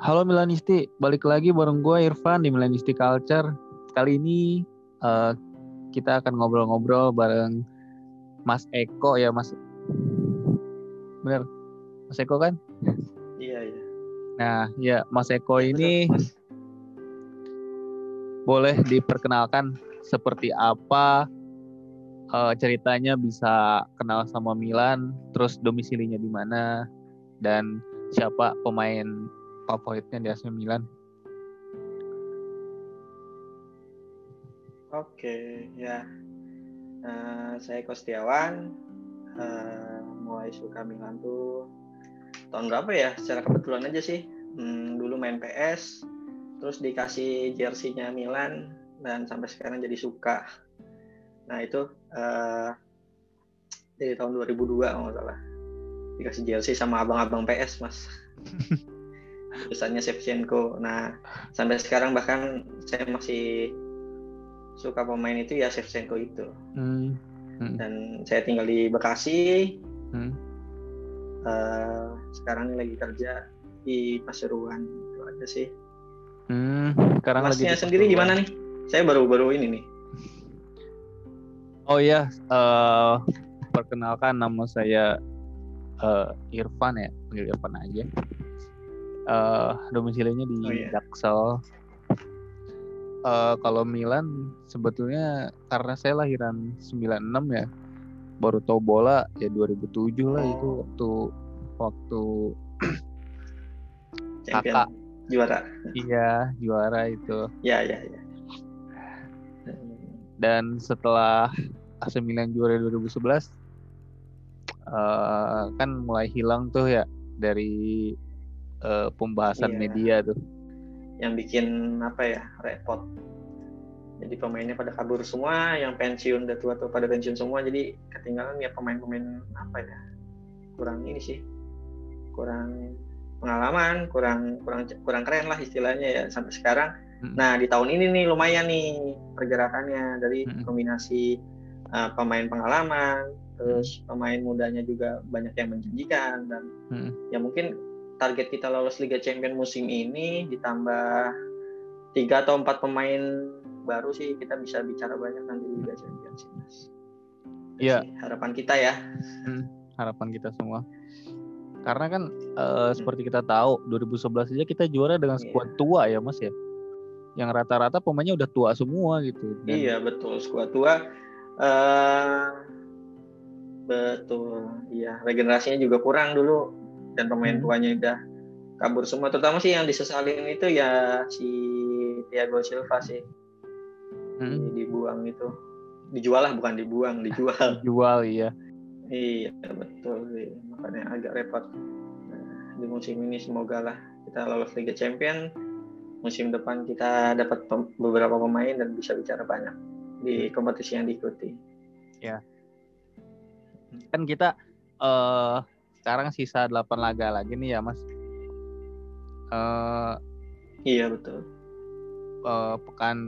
Halo Milanisti, balik lagi bareng gue Irfan di Milanisti Culture. Kali ini uh, kita akan ngobrol-ngobrol bareng Mas Eko ya Mas. Bener, Mas Eko kan? Iya iya. Nah ya Mas Eko Iya, ini Mas. boleh diperkenalkan seperti apa uh, ceritanya bisa kenal sama Milan, terus domisilinya di mana, dan siapa pemain favoritnya di AC Milan? Oke ya. Eh, saya Kostiawan. Eh, mulai suka Milan tuh tahun berapa ya? Secara kebetulan aja sih. Hmm, dulu main PS, terus dikasih jersey-nya Milan dan sampai sekarang jadi suka. Nah itu eh, dari tahun 2002 kalau nggak salah dikasih jersey sama abang-abang PS mas. Tulisannya Shevchenko. Nah sampai sekarang bahkan saya masih suka pemain itu ya Shevchenko itu. Hmm. Hmm. Dan saya tinggal di Bekasi. Hmm. Eh, sekarang lagi kerja di Pasuruan itu aja sih. Hmm, sekarang lagi Masnya di sendiri gimana nih? Saya baru-baru ini nih. Oh iya, eh, perkenalkan nama saya eh, Irfan ya, panggil Irfan aja. Eh, domisilinya di Oh, iya. Jaksel. Eh, kalau Milan sebetulnya karena saya lahiran 96 ya, baru tahu bola ya 2007 lah itu Oh. waktu waktu Kakak. juara. iya juara itu. Ya ya ya. dan setelah AC Milan juara 2011 eh, kan mulai hilang tuh ya dari eh, pembahasan Iya. media tuh. Yang bikin apa ya repot. Jadi pemainnya pada kabur semua, yang pensiun udah tua tuh pada pensiun semua, jadi ketinggalan ya pemain-pemain apa ya kurang ini sih, kurang pengalaman, kurang kurang kurang keren lah istilahnya ya sampai sekarang. Mm. Nah di tahun ini nih lumayan nih pergerakannya dari Mm. kombinasi uh, pemain pengalaman, terus pemain mudanya juga banyak yang menjanjikan dan Mm. ya mungkin target kita lolos Liga Champions musim ini ditambah tiga atau empat pemain baru sih kita bisa bicara banyak nanti di Liga Champions sih mas. Iya. Harapan kita ya. harapan kita semua. Karena kan eh, seperti kita tahu 2011 aja kita juara dengan Iya. skuad tua ya Mas ya. Yang rata-rata pemainnya udah tua semua gitu. Dan- Iya betul skuad tua. eh betul. Iya regenerasinya juga kurang dulu dan pemain Hmm. tuanya udah kabur semua. Terutama sih yang disesalin itu ya si Thiago Silva sih Mm, dibuang itu. Dijual lah bukan dibuang, dijual. jual iya. iya betul sih. Makanya agak repot. Nah, di musim ini semoga lah kita lolos Liga Champion. Musim depan kita dapat pem- beberapa pemain dan bisa bicara banyak di kompetisi yang diikuti. Kan kita eh sekarang sisa 8 laga lagi nih ya Mas. Eh Iya betul. eh, pekan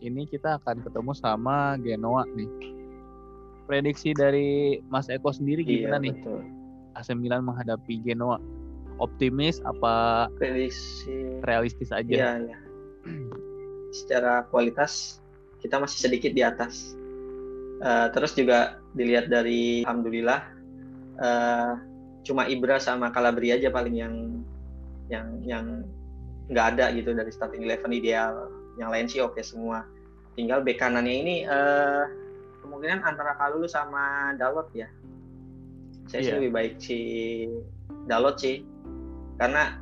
ini kita akan ketemu sama Genoa nih. Prediksi dari Mas Eko sendiri gimana iya nih betul. AC Milan menghadapi Genoa? Optimis apa Prediksi. realistis aja? Iya iya. Secara kualitas kita masih sedikit di atas. Eh, terus juga dilihat dari alhamdulillah eh, cuma Ibra sama Calabria aja paling yang yang yang nggak ada gitu dari starting eleven ideal. Yang lain sih oke semua. Tinggal bek kanannya ini eh, kemungkinan antara Kalulu sama Dalot ya. Saya sih Iya. lebih baik si Dalot sih. Karena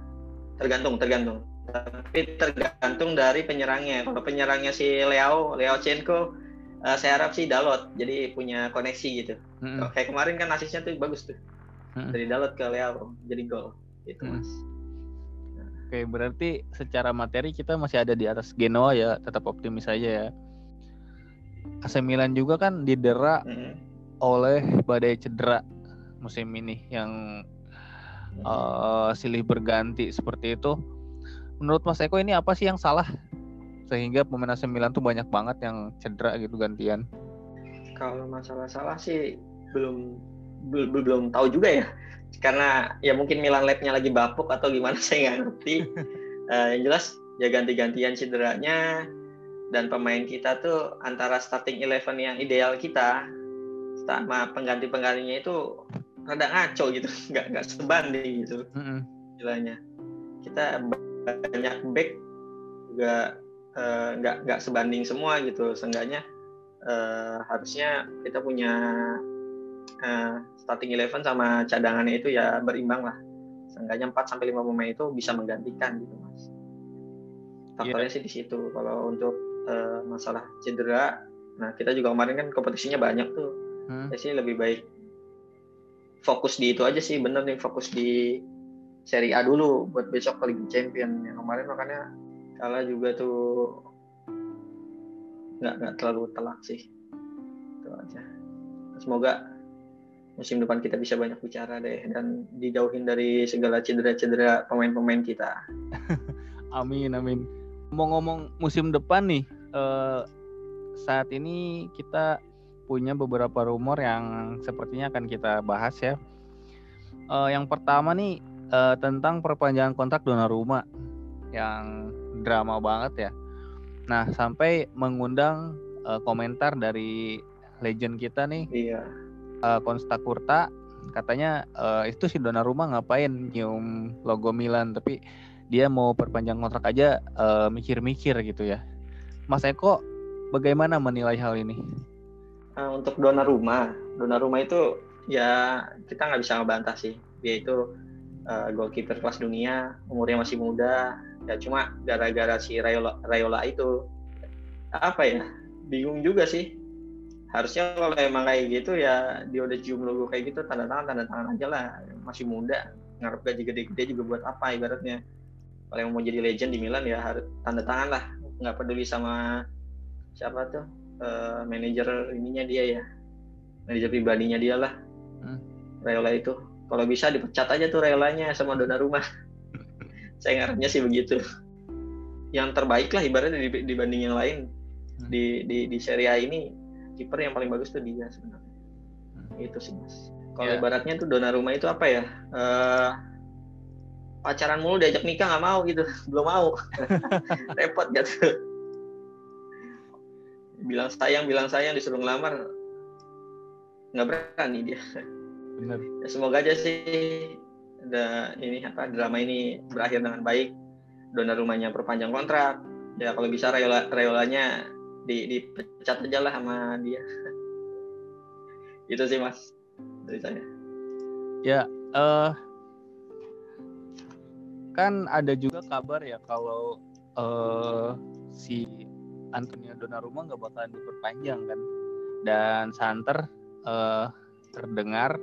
tergantung tergantung. Tapi tergantung dari penyerangnya. Kalau penyerangnya si Leo, Leo Chenko, eh, saya harap sih Dalot. Jadi punya koneksi gitu. Mm-mm. Kayak kemarin kan asisnya tuh bagus tuh. Dari Dalot ke Leo jadi gol. Gitu Mm. Mas. Oke, berarti secara materi kita masih ada di atas Genoa ya, tetap optimis aja ya. AC Milan juga kan didera Mm. oleh badai cedera musim ini yang eh, silih berganti seperti itu. Menurut Mas Eko ini apa sih yang salah sehingga pemain AC Milan tuh banyak banget yang cedera gitu gantian? Kalau masalah salah sih belum bel- belum tahu juga ya. Karena ya mungkin Milan Lab-nya lagi bapuk atau gimana saya nggak ngerti. Uh, yang jelas ya ganti-gantian cederanya. Dan pemain kita tuh antara starting eleven yang ideal kita sama pengganti-penggantinya itu rada ngaco gitu. Nggak nggak sebanding gitu. Istilahnya. Kita banyak back juga uh, nggak nggak sebanding semua gitu. Seenggaknya uh, harusnya kita punya uh, starting eleven sama cadangannya itu ya berimbang lah. Seenggaknya 4 sampai lima pemain itu bisa menggantikan gitu mas. Faktornya yeah. sih di situ. Kalau untuk uh, masalah cedera nah kita juga kemarin kan kompetisinya banyak tuh. Hmm. ya sih lebih baik fokus di itu aja sih bener nih fokus di Serie A dulu buat besok ke Liga Champion. Yang kemarin makanya kalah juga tuh nggak nggak terlalu telak sih. Itu aja. Semoga musim depan kita bisa banyak bicara deh dan dijauhin dari segala cedera-cedera pemain-pemain kita amin amin ngomong-ngomong musim depan nih eh, saat ini kita punya beberapa rumor yang sepertinya akan kita bahas ya. Uh, yang pertama nih uh, tentang perpanjangan kontrak Donnarumma yang drama banget ya. Nah sampai mengundang uh, komentar dari legend kita nih, iya. Uh, Konsta Kurta, katanya uh, itu si Donnarumma ngapain nyium logo Milan, tapi dia mau perpanjang kontrak aja mikir-mikir uh, gitu ya. Mas Eko, bagaimana menilai hal ini? uh, untuk dona rumah dona rumah itu ya kita nggak bisa ngebantah sih dia itu uh, goalkeeper kelas dunia umurnya masih muda ya cuma gara-gara si Rayola, Rayola itu apa ya bingung juga sih harusnya kalau emang kayak gitu ya dia udah cium logo kayak gitu tanda tangan tanda tangan aja lah. Masih muda ngarep gaji gede-gede juga buat apa ibaratnya. Kalau yang mau jadi legend di Milan ya harus tanda tangan lah. Nggak peduli sama siapa tuh uh, manajer ininya dia ya. Manajer pribadinya dia lah. Hmm. Rayola itu. Kalau bisa dipecat aja tuh Rayolanya sama dona rumah. Saya ngarepnya sih begitu. Yang terbaik lah ibaratnya dibanding yang lain. Hmm. di di di Serie A ini kiper yang paling bagus tuh dia sebenarnya. Hmm. itu sih mas. Kalau yeah. ibaratnya tuh dona rumah itu apa ya? Uh, pacaran mulu diajak nikah nggak mau gitu. Belum mau. Repot gitu. Bilang sayang bilang sayang disuruh ngelamar. Nggak berani dia. Benar. Ya, semoga aja sih ada ini apa drama ini berakhir dengan baik. Donor rumahnya perpanjang kontrak. Ya kalau bisa Rayola Rayolanya di dipecat aja lah sama dia itu sih mas dari saya ya uh, kan ada juga kabar ya kalau uh, si Antonio Donnarumma nggak bakalan diperpanjang kan dan Santer uh, terdengar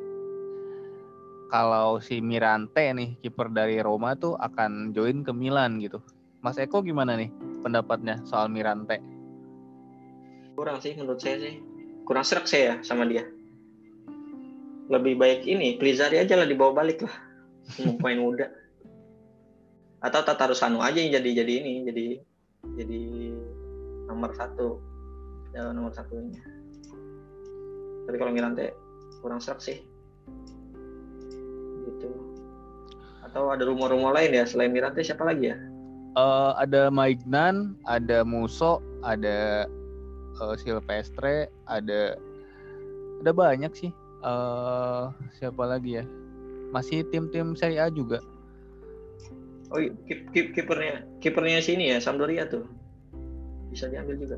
kalau si Mirante nih kiper dari Roma tuh akan join ke Milan gitu. Mas Eko gimana nih pendapatnya soal Mirante? Kurang sih menurut saya sih. Kurang serak saya sama dia. Lebih baik ini Plizari aja lah dibawa balik lah. Pemain muda. Atau Tatarusanu aja yang jadi jadi ini jadi jadi nomor satu ya nomor satunya tapi kalau Mirante kurang serak sih gitu atau ada rumor-rumor lain ya selain Mirante siapa lagi ya uh, ada Maignan ada Muso ada uh, Silvestre ada ada banyak sih. Uh, siapa lagi ya? Masih tim-tim Serie A juga. Oh kipernya kipernya sini ya Sampdoria tuh. Bisa diambil juga.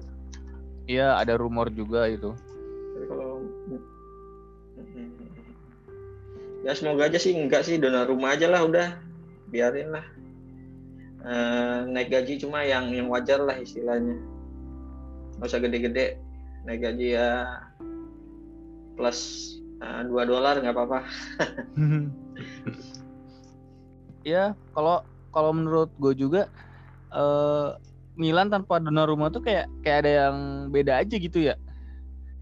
Iya ada rumor juga itu. Tapi kalau ya semoga aja sih enggak sih dona rumah aja lah udah. Biarin lah. E, naik gaji cuma yang yang wajar lah istilahnya nggak usah gede-gede naik gaji ya plus eh, dua dolar nggak apa-apa ya kalau kalau menurut gue juga uh, Milan tanpa Donnarumma tuh kayak kayak ada yang beda aja gitu ya.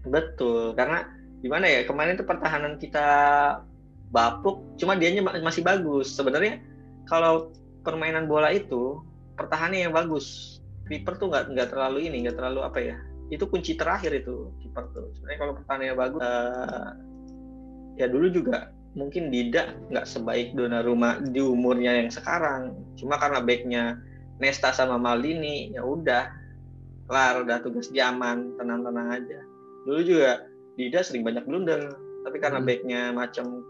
Betul, karena gimana ya kemarin tuh pertahanan kita bapuk, cuma dianya masih bagus. Sebenarnya kalau permainan bola itu pertahanannya yang bagus. Kiper tuh nggak nggak terlalu ini, nggak terlalu apa ya? Itu kunci terakhir itu kiper tuh. Sebenarnya kalau pertahanannya bagus, uh, ya dulu juga mungkin Dida nggak sebaik Donnarumma di umurnya yang sekarang. Cuma karena backnya Nesta sama Maldini ya udah kelar udah tugas dia aman tenang-tenang aja dulu juga Dida sering banyak blunder tapi karena hmm. backnya macam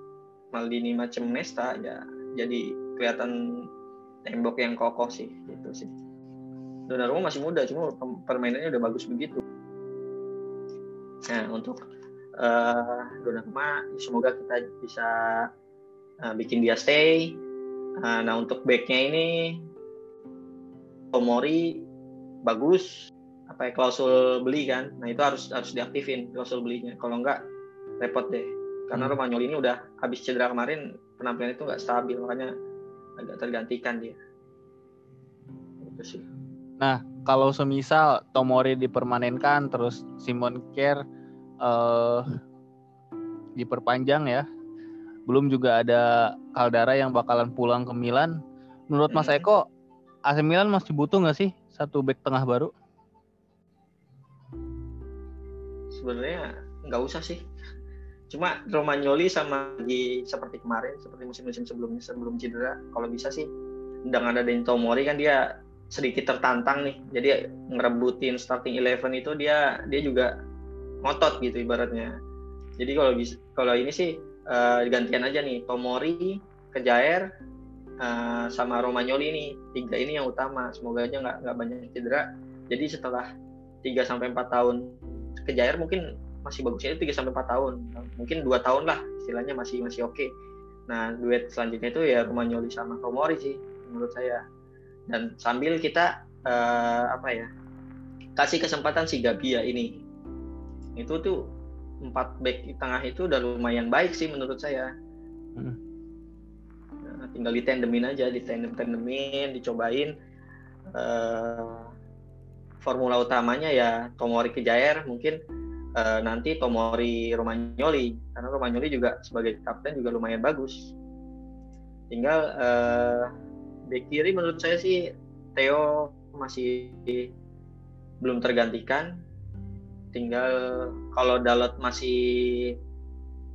Maldini macam Nesta ya jadi kelihatan tembok yang kokoh sih gitu sih Donnarumma masih muda cuma permainannya udah bagus begitu. Nah untuk uh, Donnarumma semoga kita bisa uh, bikin dia stay. Uh, nah untuk backnya ini Tomori bagus. Apa ya klausul beli kan? Nah itu harus harus diaktifin klausul belinya. Kalau enggak repot deh. Karena hmm. Romagnoli ini udah habis cedera kemarin penampilan itu nggak stabil. Makanya agak tergantikan dia. Itu sih nah kalau semisal Tomori dipermanenkan terus Simon Kerr uh, diperpanjang ya belum juga ada Caldara yang bakalan pulang ke Milan. Menurut Mas. Eko AC Milan masih butuh nggak sih satu back tengah baru? Sebenarnya nggak usah sih. Cuma Romagnoli sama di seperti kemarin seperti musim-musim sebelumnya sebelum cedera kalau bisa sih. Dengan ada Dento Mori kan dia sedikit tertantang nih jadi ngerebutin starting eleven itu dia dia juga ngotot gitu ibaratnya jadi kalau bisa kalau ini sih uh, gantian aja nih Tomori Kejair uh, sama Romagnoli ini tiga ini yang utama semoga aja nggak nggak banyak cedera jadi setelah 3 sampai empat tahun Kejair mungkin masih bagusnya itu 3 sampai 4 tahun. Mungkin dua tahun lah istilahnya masih masih oke. Okay. Nah, duet selanjutnya itu ya Romagnoli sama Tomori sih menurut saya. Dan sambil kita uh, apa ya? kasih kesempatan si Gabia ini. Itu tuh empat back di tengah itu udah lumayan baik sih menurut saya. Hmm. Nah, tinggal ditandemin aja, ditandem-tandemin, dicobain. Uh, formula utamanya ya Tomori Kejair mungkin uh, nanti Tomori Romagnoli karena Romagnoli juga sebagai kapten juga lumayan bagus tinggal uh, bek kiri menurut saya sih Theo masih belum tergantikan. Tinggal kalau Dalot masih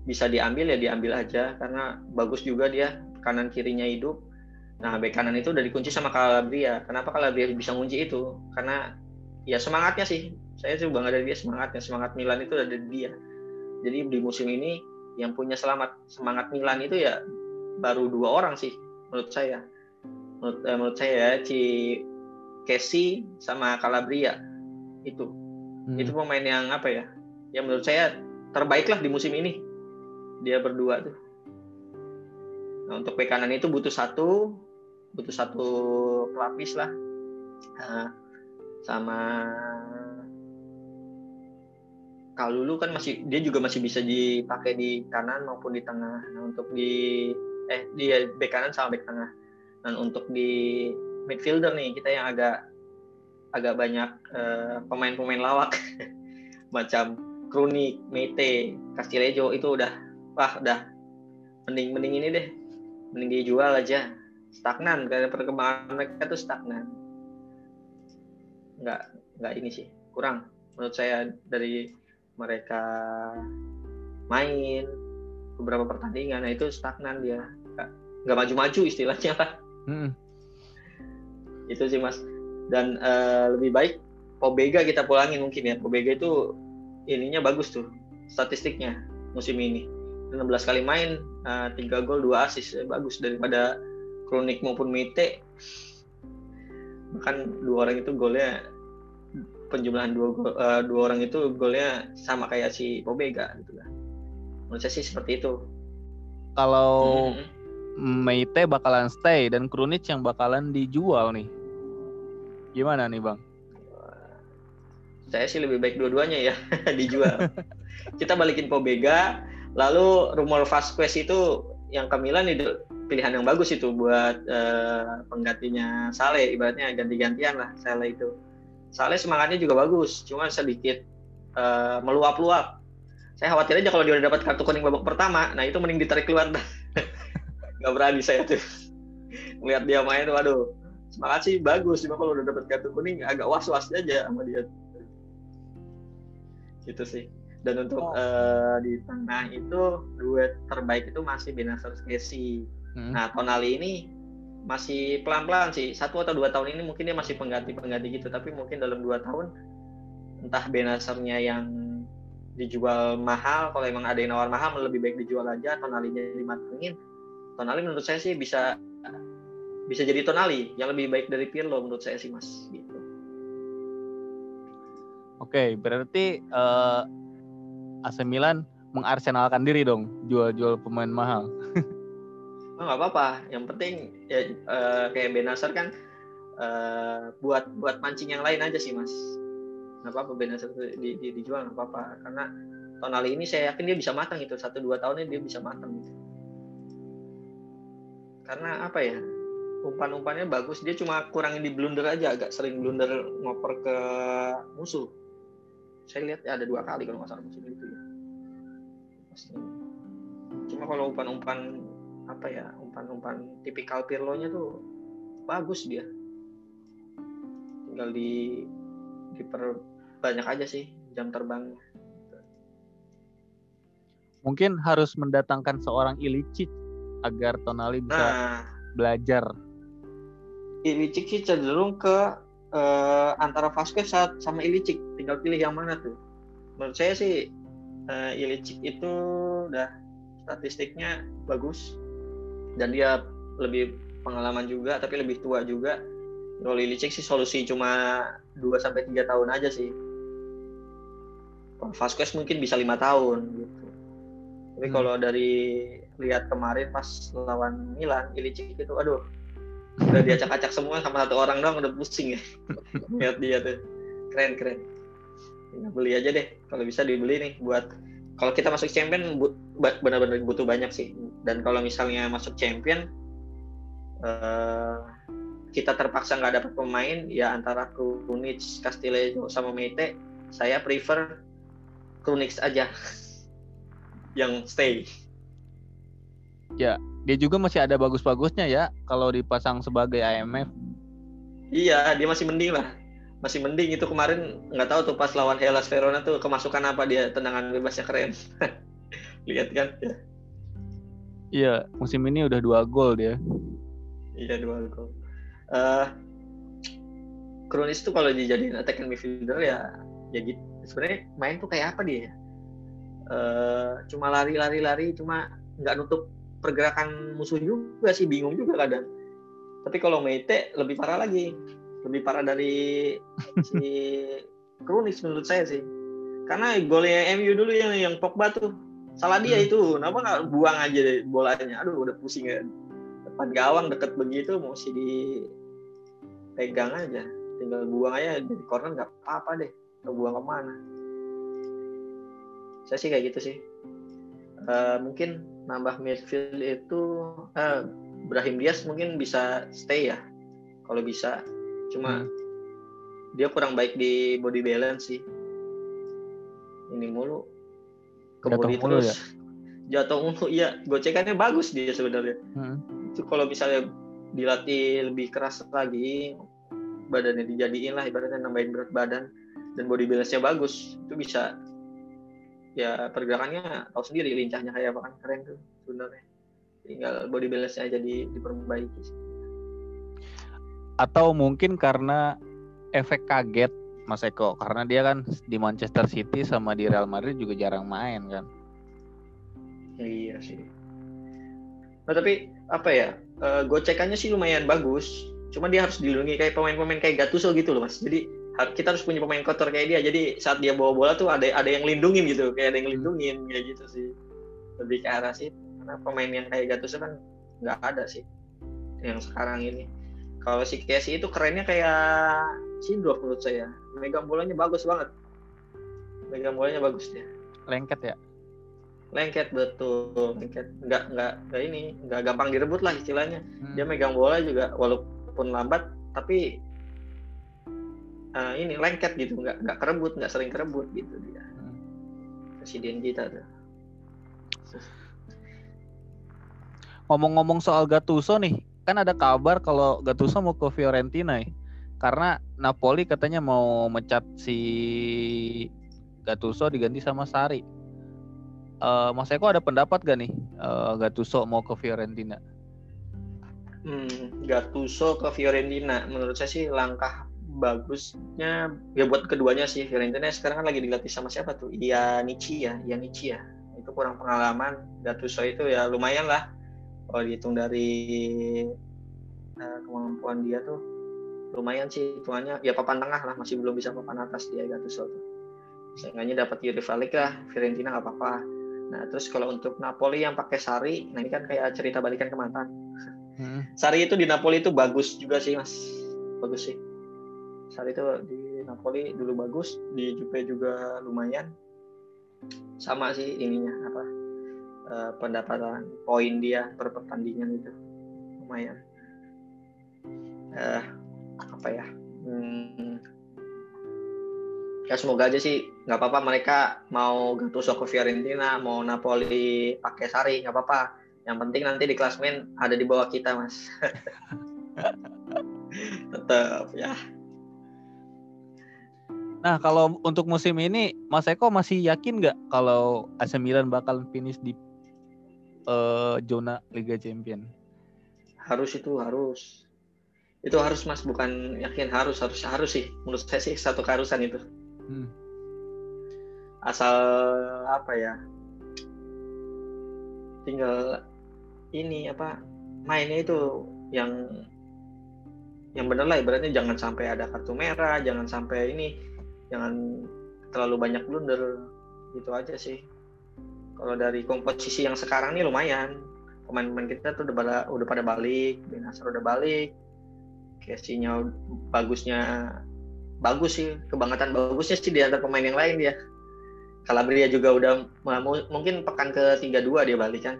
bisa diambil ya diambil aja. Karena bagus juga dia kanan kirinya hidup. Nah, bek kanan itu udah dikunci sama Calabria. Kenapa Calabria bisa ngunci itu? Karena ya semangatnya sih. Saya sih bangga dari dia semangatnya. Semangat Milan itu ada di dia. Jadi di musim ini yang punya selamat semangat Milan itu ya baru dua orang sih menurut saya menurut, eh, menurut saya ya si Casey sama Calabria itu hmm. itu pemain yang apa ya yang menurut saya terbaik lah di musim ini dia berdua tuh nah untuk bek kanan itu butuh satu butuh satu pelapis lah nah, sama kalau dulu kan masih dia juga masih bisa dipakai di kanan maupun di tengah. Nah, untuk di eh di bek kanan sama bek tengah. Dan untuk di midfielder nih kita yang agak agak banyak eh, pemain-pemain lawak. Macam Kruni, Mete, Castilejo itu udah wah udah mending mending ini deh. Mending dijual aja. Stagnan karena perkembangan mereka tuh stagnan. Nggak nggak ini sih kurang. Menurut saya dari mereka main beberapa pertandingan nah itu stagnan dia. Nggak maju-maju istilahnya lah hmm. itu sih mas. Dan uh, lebih baik Pobega kita pulangin mungkin ya. Pobega itu ininya bagus tuh statistiknya musim ini. 16 kali main uh, eh, 3 gol 2 assist. Bagus daripada Kronik maupun Mite. Bahkan dua orang itu golnya penjumlahan dua gol, uh, dua orang itu golnya sama kayak si Pobega gitu kan menurut saya sih seperti itu. Kalau hmm. Meite bakalan stay dan Krunic yang bakalan dijual nih. Gimana nih bang? Saya sih lebih baik dua-duanya ya dijual. Kita balikin Pobega lalu rumor Vasquez itu yang ke Milan itu pilihan yang bagus itu buat uh, penggantinya Sale ibaratnya ganti-gantian lah Sale itu. Sale semangatnya juga bagus cuma sedikit uh, meluap-luap. Saya khawatir aja kalau dia udah dapat kartu kuning babak pertama nah itu mending ditarik keluar nggak berani saya tuh. Melihat dia main waduh. Semangat sih bagus. Cuma kalau udah dapat kartu kuning agak was-was aja sama dia. Gitu sih. Dan untuk oh. uh, di tengah itu duet terbaik itu masih Benacer Casey Hmm. Nah, Tonali ini masih pelan-pelan sih. Satu atau dua tahun ini mungkin dia masih pengganti-pengganti gitu. Tapi mungkin dalam dua tahun entah Benasarnya yang dijual mahal kalau emang ada yang nawar mahal lebih baik dijual aja. Tonalinya dimatengin tonali menurut saya sih bisa bisa jadi tonali yang lebih baik dari Pirlo menurut saya sih mas gitu. Oke berarti uh, AC Milan mengarsenalkan diri dong jual-jual pemain mahal. Oh, nggak apa-apa. Yang penting ya uh, kayak Benasar kan uh, buat buat mancing yang lain aja sih mas. Nggak apa-apa Benasar di, di, dijual nggak apa-apa. Karena Tonali ini saya yakin dia bisa matang itu satu dua tahunnya dia bisa matang gitu. Karena apa ya umpan-umpannya bagus dia cuma kurangin di blunder aja agak sering blunder ngoper ke musuh. Saya lihat ya ada dua kali kalau nggak salah musuh itu ya. Cuma kalau umpan-umpan apa ya umpan-umpan tipikal Pirlo-nya tuh bagus dia. Tinggal di diperbanyak aja sih jam terbangnya mungkin harus mendatangkan seorang Ilicic agar Tonali bisa nah, belajar. Ilicic sih cenderung ke uh, antara Vasquez sama Ilicic tinggal pilih yang mana tuh. Menurut saya sih uh, Ilicic itu udah statistiknya bagus. Dan dia lebih pengalaman juga tapi lebih tua juga. Kalau Ilicic sih solusi cuma 2 sampai tiga tahun aja sih. Vasquez mungkin bisa lima tahun gitu. Tapi hmm. kalau dari lihat kemarin pas lawan Milan Ilicic itu aduh udah diacak-acak semua sama satu orang doang udah pusing ya. Lihat dia tuh. Keren keren. Ya, beli aja deh kalau bisa dibeli nih buat kalau kita masuk champion benar-benar butuh banyak sih. Dan kalau misalnya masuk champion uh, kita terpaksa nggak dapat pemain ya antara Krunic, Castillejo sama Mete saya prefer Krunic aja yang stay ya dia juga masih ada bagus-bagusnya ya kalau dipasang sebagai IMF iya dia masih mending lah. Masih mending itu kemarin nggak tahu tuh pas lawan Hellas Verona tuh kemasukan apa dia tendangan bebasnya keren. Lihat kan? Ya. iya musim ini udah dua gol dia. Iya dua gol. Uh, Kronis tuh kalau dijadiin attacking midfielder ya ya gitu. Sebenarnya main tuh kayak apa dia uh, cuma lari-lari-lari cuma nggak nutup pergerakan musuh juga sih bingung juga kadang. Tapi kalau Meite lebih parah lagi. Lebih parah dari si Kronis menurut saya sih. Karena golnya MU dulu yang yang Pogba tuh. Salah dia hmm. itu. Kenapa nggak buang aja deh bolanya? Aduh udah pusing ya. Depan gawang deket begitu mesti dipegang aja. Tinggal buang aja dari corner nggak apa-apa deh. Mau buang ke mana? Saya sih kayak gitu sih. Uh, mungkin nambah midfield itu uh, Brahim Diaz mungkin bisa stay ya kalau bisa cuma hmm. dia kurang baik di body balance sih ini mulu kemudian terus ya? jatuh mulu iya gocekannya bagus dia sebenarnya hmm. itu kalau misalnya dilatih lebih keras lagi badannya dijadiin lah ibaratnya nambahin berat badan dan body balance-nya bagus itu bisa ya pergerakannya tahu sendiri lincahnya kayak apa kan keren tuh sebenarnya. Tinggal body balance-nya aja di, diperbaiki sih. Atau mungkin karena efek kaget Mas Eko? Karena dia kan di Manchester City sama di Real Madrid juga jarang main kan? Iya sih. Nah tapi apa ya uh, gocekannya sih lumayan bagus. Cuma dia harus dilindungi kayak pemain-pemain kayak Gattuso gitu loh mas. Jadi kita harus punya pemain kotor kayak dia jadi saat dia bawa bola tuh ada ada yang lindungin gitu kayak ada yang lindungin kayak gitu sih lebih ke arah sih karena pemain yang kayak Gattuso kan nggak ada sih yang sekarang ini kalau si Casey itu kerennya kayak Sindor menurut saya. Megang bolanya bagus banget. Megang bolanya bagus dia. Lengket ya? Lengket betul, lengket. Enggak enggak enggak ini, enggak gampang direbut lah istilahnya. Hmm. Dia megang bola juga walaupun lambat tapi uh, ini lengket gitu, enggak enggak kerebut, enggak sering kerebut gitu dia. Presiden kita tuh. Ngomong-ngomong soal Gattuso nih, kan ada kabar kalau Gattuso mau ke Fiorentina ya. Karena Napoli katanya mau mecat si Gattuso diganti sama Sari. Uh, Mas Eko ada pendapat gak nih uh, Gattuso mau ke Fiorentina? hmm, Gattuso ke Fiorentina menurut saya sih langkah bagusnya ya buat keduanya sih Fiorentina sekarang kan lagi dilatih sama siapa tuh? Iya Nici ya Iya Nici ya. Itu kurang pengalaman. Gattuso itu ya lumayan lah. Kalau dihitung dari uh, kemampuan dia tuh lumayan sih hitungannya. Ya papan tengah lah masih belum bisa papan atas dia Gattuso tuh. Seenggaknya dapat Yuri Falik lah Fiorentina nggak apa-apa. Nah terus kalau untuk Napoli yang pakai Sari nah ini kan kayak cerita balikan ke mantan. Hmm. Sari itu di Napoli itu bagus juga sih mas. Bagus sih Sari itu di Napoli dulu bagus di Juve juga lumayan. Sama sih ininya apa uh, pendapatan poin dia per pertandingan itu. Lumayan. Uh, apa ya hmm, ya semoga aja sih nggak apa-apa mereka mau Gattuso ke Fiorentina mau Napoli pakai Sari nggak apa-apa. Yang penting nanti di klasmen ada di bawah kita mas. Tetap ya Nah, kalau untuk musim ini, Mas Eko masih yakin nggak kalau AC Milan bakal finish di uh, zona Liga Champion? Harus itu harus. Itu harus Mas, bukan yakin harus harus harus sih. Menurut saya sih satu keharusan itu. Hmm. Asal apa ya? Tinggal ini apa mainnya itu yang yang benar lah ibaratnya jangan sampai ada kartu merah, jangan sampai ini jangan terlalu banyak blunder gitu aja sih. Kalau dari komposisi yang sekarang nih lumayan. Pemain-pemain kita tuh udah pada udah pada balik Benasar udah balik. Casey-nya bagusnya bagus sih kebangetan bagusnya sih di antara pemain yang lain dia Calabria juga udah mungkin pekan ke 32 dia balik kan.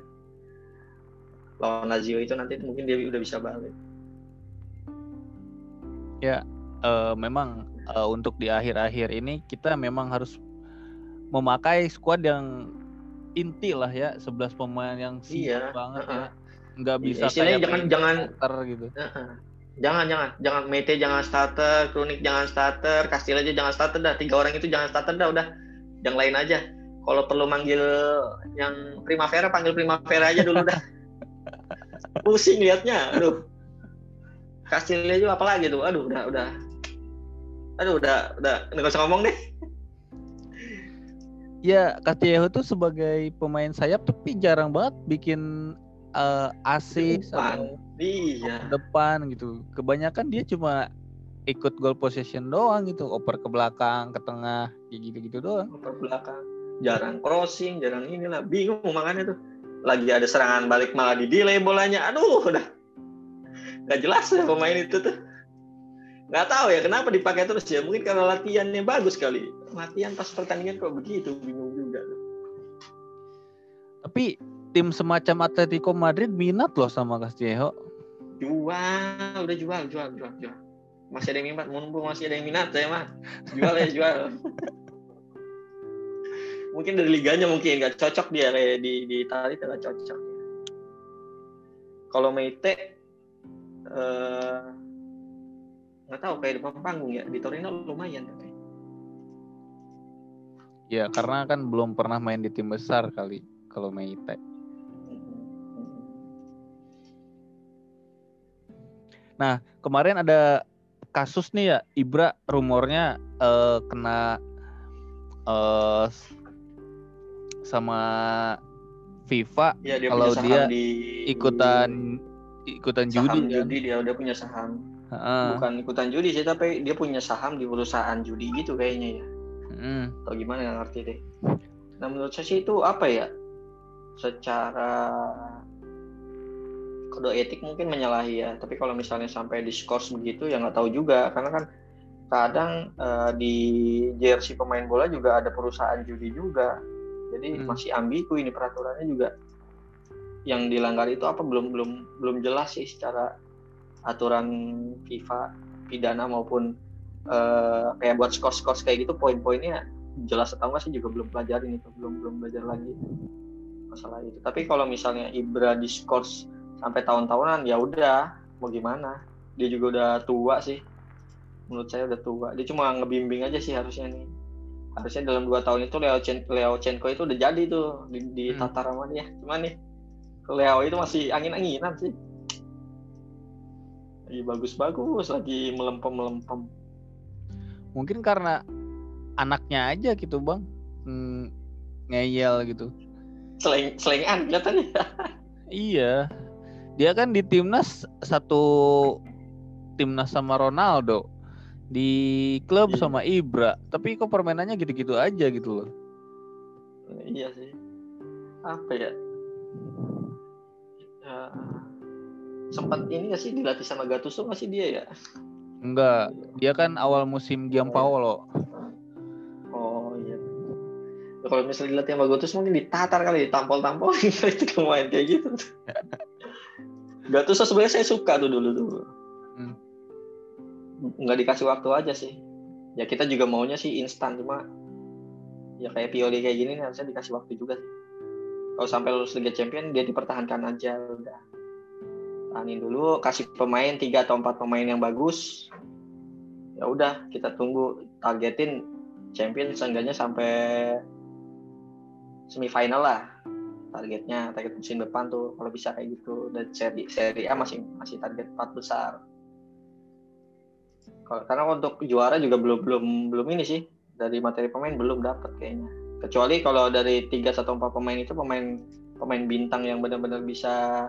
Lawan Lazio itu nanti mungkin dia udah bisa balik. Ya uh, memang uh, untuk di akhir-akhir ini kita memang harus memakai squad yang inti lah ya 11 pemain yang siap iya, banget uh -uh. ya nggak bisa iya, kayak jangan jangan starter gitu. uh -uh. jangan jangan. Jangan Mete jangan starter Kronik jangan starter Kastil aja jangan starter dah. Tiga orang itu jangan starter dah udah. Yang lain aja. Kalau perlu manggil yang Primavera panggil Primavera aja dulu dah. Pusing liatnya. Aduh. Kastil aja apalagi tuh. Aduh udah udah aduh udah udah nggak usah ngomong deh. Ya Castillo tuh sebagai pemain sayap tapi jarang banget bikin uh, assist depan. iya. depan gitu. Kebanyakan dia cuma ikut goal possession doang gitu oper ke belakang ke tengah kayak gitu gitu doang. Oper belakang. Jarang crossing jarang inilah. Bingung makanya tuh. Lagi ada serangan balik malah di delay bolanya. Aduh udah. Nggak jelas ya pemain itu tuh nggak tahu ya kenapa dipakai terus ya? Mungkin karena latihannya bagus kali. Latihan pas pertandingan kok begitu bingung juga. Tapi tim semacam Atletico Madrid minat loh sama Castillejo. Jual udah jual jual jual jual. Masih ada yang minat mumpung masih ada yang minat saya mah. Jual ya jual. Mungkin dari liganya mungkin nggak cocok dia kayak di di Italia tidak cocok. Kalau Meite eh, nggak tahu kayak depan panggung ya. Di Torino lumayan ya ya karena kan belum pernah main di tim besar kali kalau Meite nah kemarin ada kasus nih ya Ibra rumornya uh, kena uh, sama FIFA ya, dia kalau dia di, ikutan ikutan judi judi kan? dia udah punya saham Uh. Bukan ikutan judi sih, tapi dia punya saham di perusahaan judi gitu kayaknya ya. Hmm. Atau gimana nggak ngerti deh. Nah menurut saya sih itu apa ya? Secara kode etik mungkin menyalahi ya. Tapi kalau misalnya sampai diskors begitu ya nggak tahu juga. Karena kan kadang uh, di jersey pemain bola juga ada perusahaan judi juga. Jadi hmm. masih ambigu ini peraturannya juga. Yang dilanggar itu apa belum belum belum jelas sih secara aturan FIFA pidana maupun uh, kayak buat skor-skor kayak gitu poin-poinnya jelas atau enggak sih juga belum pelajarin itu belum belum belajar lagi masalah itu. Tapi kalau misalnya Ibra diskors sampai tahun-tahunan ya udah mau gimana? Dia juga udah tua sih. Menurut saya udah tua. Dia cuma ngebimbing aja sih harusnya nih. Harusnya dalam dua tahun itu Leo Chen Leo Chenko itu udah jadi tuh di, di hmm. tata ramanya cuman nih Leo itu masih angin-anginan sih Lagi bagus-bagus, lagi melempem-melempem. Mungkin karena anaknya aja gitu bang, hmm, ngeyel gitu. Seleng selengan kelihatannya. Iya, dia kan di timnas satu timnas sama Ronaldo, di klub Iya. sama Ibra, tapi kok permainannya gitu-gitu aja gitu loh. iya sih. Apa ya? Sempat ini nggak sih dilatih sama Gattuso nggak sih dia ya? Enggak, dia kan awal musim Giampaolo. Oh iya. Ya, kalau misalnya dilatih sama Gattuso mungkin ditatar kali, ditampol-tampol itu main kayak gitu. Gattuso sebenarnya saya suka tuh dulu tuh. Hmm. Nggak dikasih waktu aja sih. Ya kita juga maunya sih instan cuma ya kayak Pioli kayak gini nih, harusnya dikasih waktu juga sih. Kalau sampai lulus Liga Champion dia dipertahankan aja udah. Tahanin dulu, kasih pemain tiga atau empat pemain yang bagus. Ya udah, kita tunggu targetin champion seenggaknya sampai semifinal lah targetnya target musim depan tuh kalau bisa kayak gitu. Dan seri seri A masih masih target empat besar. Karena untuk juara juga belum belum belum ini sih dari materi pemain belum dapat kayaknya. Kecuali kalau dari tiga atau empat pemain itu pemain pemain bintang yang benar-benar bisa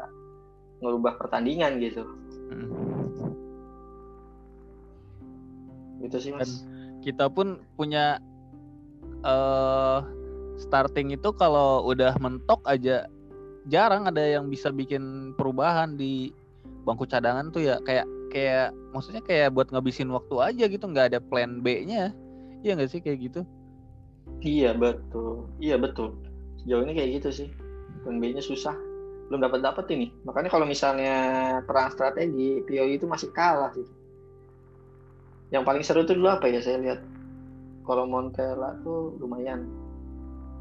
ngerubah pertandingan gitu. Hmm. gitu sih mas. Kita pun punya eh starting itu kalau udah mentok aja jarang ada yang bisa bikin perubahan di bangku cadangan tuh ya. Kayak kayak maksudnya kayak buat ngabisin waktu aja gitu nggak ada plan B-nya. Iya nggak sih kayak gitu? iya betul. Iya betul. Sejauh ini kayak gitu sih. Plan B-nya susah belum dapat dapat ini. Makanya kalau misalnya perang strategi Pioli itu masih kalah sih. Yang paling seru tuh dulu apa ya saya lihat? Kalau Montella tuh lumayan.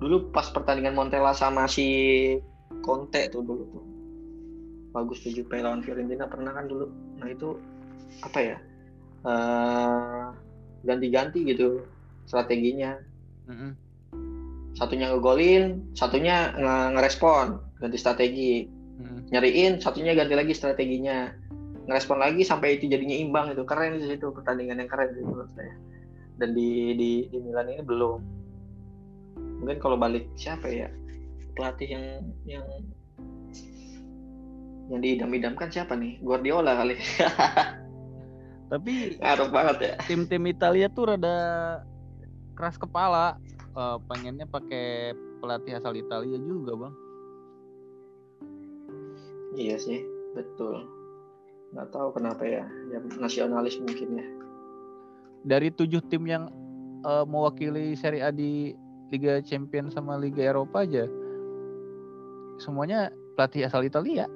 Dulu pas pertandingan Montella sama si Conte tuh dulu tuh. Bagus tuh Juve lawan Fiorentina pernah kan dulu. Nah itu apa ya? Eh, ganti-ganti gitu strateginya. Satunya ngegolin satunya nge- ngerespon ganti strategi. Mm-mm. nyariin satunya ganti lagi strateginya. Ngerespon lagi sampai itu jadinya imbang itu keren di situ pertandingan yang keren itu menurut saya. Dan di di di Milan ini belum. Mungkin kalau balik siapa ya? Pelatih yang yang yang diidam-idamkan siapa nih? Guardiola kali. Tapi ngaruh banget ya. tim-tim Italia tuh rada keras kepala. Eh, pengennya pakai pelatih asal Italia juga bang. iya sih betul nggak tahu kenapa ya ya nasionalis mungkin ya Dari tujuh tim yang eh, mewakili Serie A di Liga Champions sama Liga Eropa aja, semuanya pelatih asal Italia.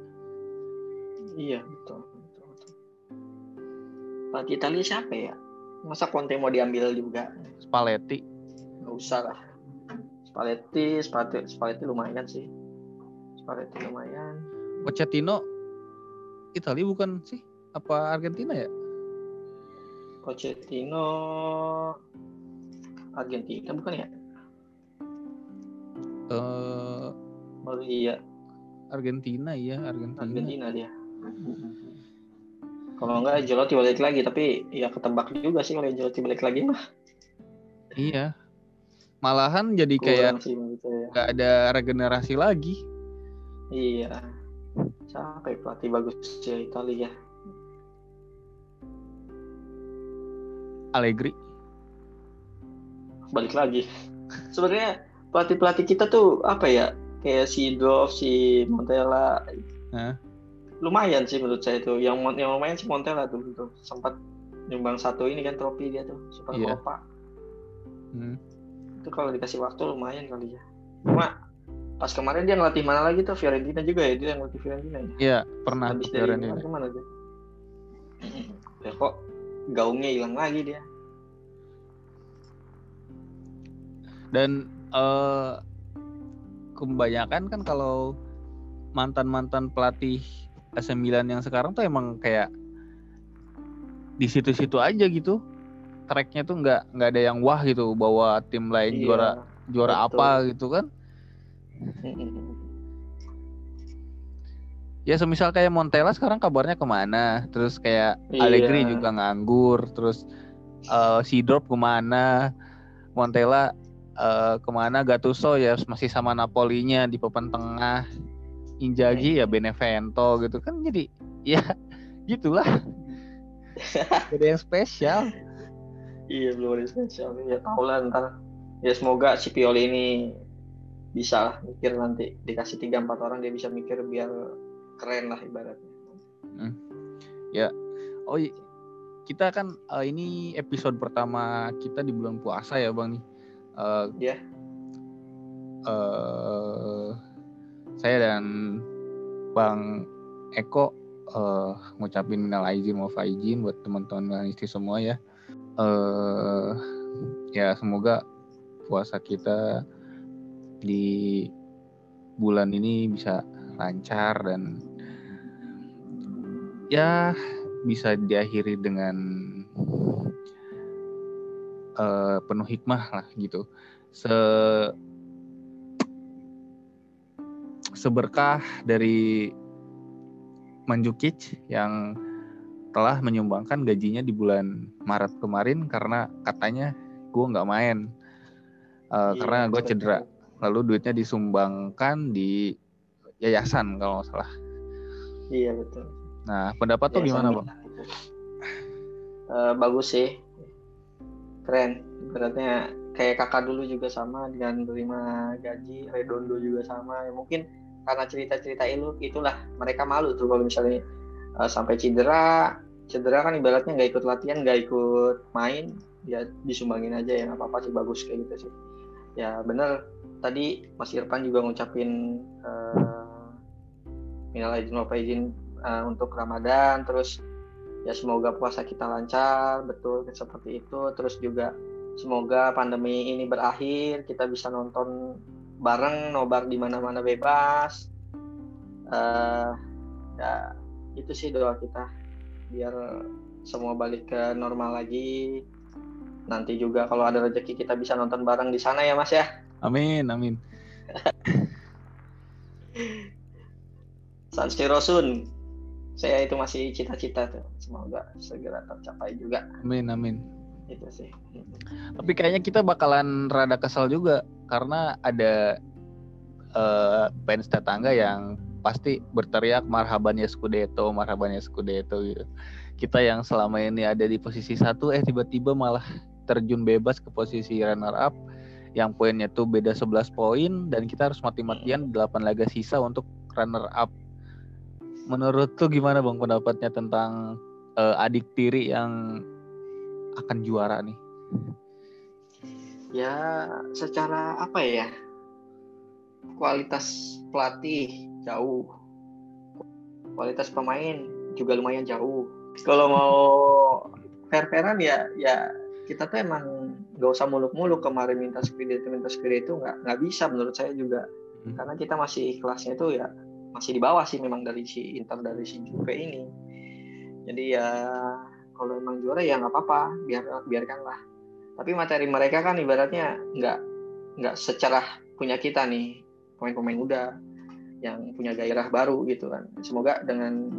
Iya betul. betul, betul. Pelatih Italia siapa ya? Masa Conte mau diambil juga? Spalletti. Nggak usah lah. Spalletti, Spalletti, Spalletti lumayan sih. Spalletti lumayan. Pochettino Italia bukan sih? Apa Argentina ya? Pochettino Argentina bukan ya? Eh, Oh iya, Argentina ya, Argentina. Argentina dia. Kalau enggak Ancelotti balik lagi, tapi ya ketebak juga sih kalau Ancelotti balik lagi mah. Iya. Malahan jadi kayak saya. nggak ada regenerasi lagi. Iya. Ya pelatih bagus ya Italia? Allegri. balik lagi. Sebenarnya pelatih-pelatih kita tuh apa ya? Kayak si Dov, si Montella. Hah? Lumayan sih menurut saya itu. Yang yang lumayan si Montella tuh, tuh. sempat nyumbang satu ini kan trofi dia tuh, Super Iya. Copa. Hmm. Itu kalau dikasih waktu lumayan kali ya. Cuma pas kemarin dia ngelatih mana lagi tuh Fiorentina juga ya dia yang ngelatih Fiorentina ya. Iya, pernah Habis dari Fiorentina. ke mana tuh? Ya kok gaungnya hilang lagi dia. Dan eh kebanyakan kan kalau mantan-mantan pelatih AC Milan yang sekarang tuh emang kayak di situ-situ aja gitu. Tracknya tuh nggak nggak ada yang wah gitu bawa tim lain Iya, juara juara betul. apa gitu kan. Ya semisal kayak Montella sekarang kabarnya ke mana? Terus kayak Iya. Allegri juga nganggur terus uh, Sidorf ke mana? Montella uh, ke mana? Gattuso ya masih sama Napolinya di papan tengah. Inzaghi ya Benevento gitu kan jadi ya gitulah. Gak ada yang spesial Iya belum ada spesial. Ya tahu lah ntar. Ya semoga si Pioli ini bisa lah mikir nanti dikasih tiga empat orang dia bisa mikir biar keren lah ibaratnya. oh i- kita kan uh, ini episode pertama kita di bulan puasa ya bang nih Uh, Iya. uh, saya dan bang Eko uh, ngucapin minal aizin wal faizin buat teman-teman istri semua ya eh ya semoga puasa kita di bulan ini bisa lancar dan ya bisa diakhiri dengan eh, penuh hikmah lah gitu. Se seberkah dari Manjukic yang telah menyumbangkan gajinya di bulan Maret kemarin karena katanya gue nggak main Eh, Iya, karena gue cedera lalu duitnya disumbangkan di yayasan kalau nggak salah Iya betul. nah pendapat tuh gimana bang Eh, bagus sih. Keren. Beratnya kayak kakak dulu juga sama dengan menerima gaji, Redondo juga sama. Ya, mungkin karena cerita-cerita itu itulah mereka malu tuh kalau misalnya eh, sampai cedera, cedera kan ibaratnya nggak ikut latihan, nggak ikut main, ya disumbangin aja ya apa-apa sih bagus kayak gitu sih. Ya bener. Tadi Mas Irfan juga ngucapin eh, minal aidin wal faizin eh, untuk Ramadan. Terus ya semoga puasa kita lancar betul seperti itu. Terus juga semoga pandemi ini berakhir kita bisa nonton bareng nobar di mana-mana bebas. Eh ya itu sih doa kita biar semua balik ke normal lagi. Nanti juga kalau ada rezeki kita bisa nonton bareng di sana ya mas ya. Amin amin. San Siro Sun saya itu masih cita-cita tuh. Semoga segera tercapai juga. Amin amin. Itu sih. Tapi kayaknya kita bakalan rada kesel juga karena ada eh, fans tetangga yang pasti berteriak marhabannya Scudetto, marhabannya Scudetto gitu. Kita yang selama ini ada di posisi satu eh tiba-tiba malah terjun bebas ke posisi runner up yang poinnya tuh beda 11 poin dan kita harus mati-matian 8 laga sisa untuk runner up. Menurut tuh gimana Bang pendapatnya tentang eh, adik tiri yang akan juara nih? ya secara apa ya kualitas pelatih jauh. Kualitas pemain juga lumayan jauh. Kalau mau fair-fairan ya ya kita tuh emang nggak usah muluk-muluk kemarin minta Scudetto minta Scudetto nggak nggak bisa menurut saya juga. Hmm. karena kita masih kelasnya itu ya masih di bawah sih memang dari si Inter dari si Juve ini. Jadi ya kalau emang juara ya nggak apa-apa biar biarkanlah. Tapi materi mereka kan ibaratnya nggak nggak secara punya kita nih pemain-pemain muda yang punya gairah baru gitu kan semoga dengan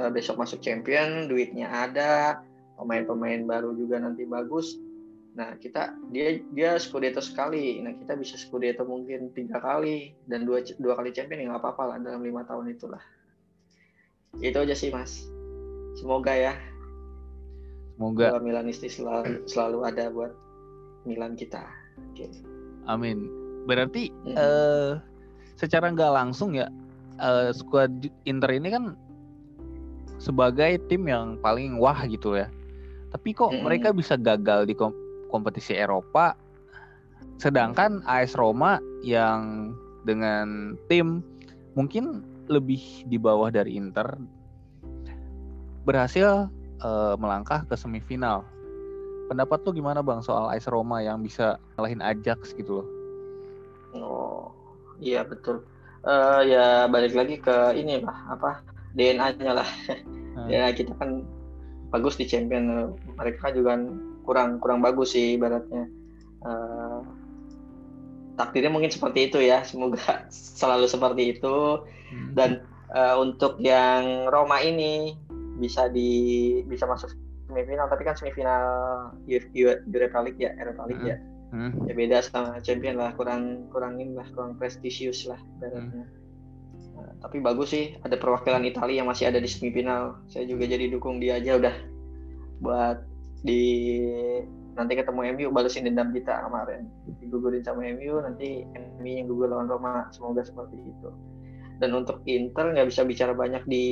eh, besok masuk champion duitnya ada pemain-pemain baru juga nanti bagus nah kita dia dia Scudetto sekali nah kita bisa Scudetto mungkin tiga kali dan dua dua kali champion ya nggak apa-apa lah dalam lima tahun itulah itu aja sih mas semoga ya Semoga Semoga Milanisti selalu, selalu ada buat Milan kita. Oke. Amin. Berarti Hmm. eh secara nggak langsung ya eh, skuad Inter ini kan sebagai tim yang paling wah gitu ya. Tapi kok Hmm. mereka bisa gagal di kom- kompetisi Eropa, sedangkan AS Roma yang dengan tim mungkin lebih di bawah dari Inter berhasil eh, melangkah ke semifinal. Pendapat lu gimana bang soal AS Roma yang bisa ngalahin Ajax gitu loh? Oh, iya betul. Eh ya balik lagi ke ini lah, apa DNA-nya lah. Hmm. ya kita kan bagus di champion, mereka juga kurang kurang bagus sih ibaratnya. Eh takdirnya mungkin seperti itu ya, semoga selalu seperti itu. Hmm. dan uh, untuk yang Roma ini bisa di bisa masuk semifinal tapi kan semifinal Europa League ya Europa League hmm. ya hmm. ya beda sama champion lah kurang kurang ini lah kurang prestisius lah Hmm. Nah, tapi bagus sih ada perwakilan Italia yang masih ada di semifinal. Saya juga jadi dukung dia aja udah. Buat di nanti ketemu MU balesin dendam kita kemarin. Digugurin sama MU nanti MU yang gugur lawan Roma. Semoga seperti itu. Dan untuk Inter nggak bisa bicara banyak di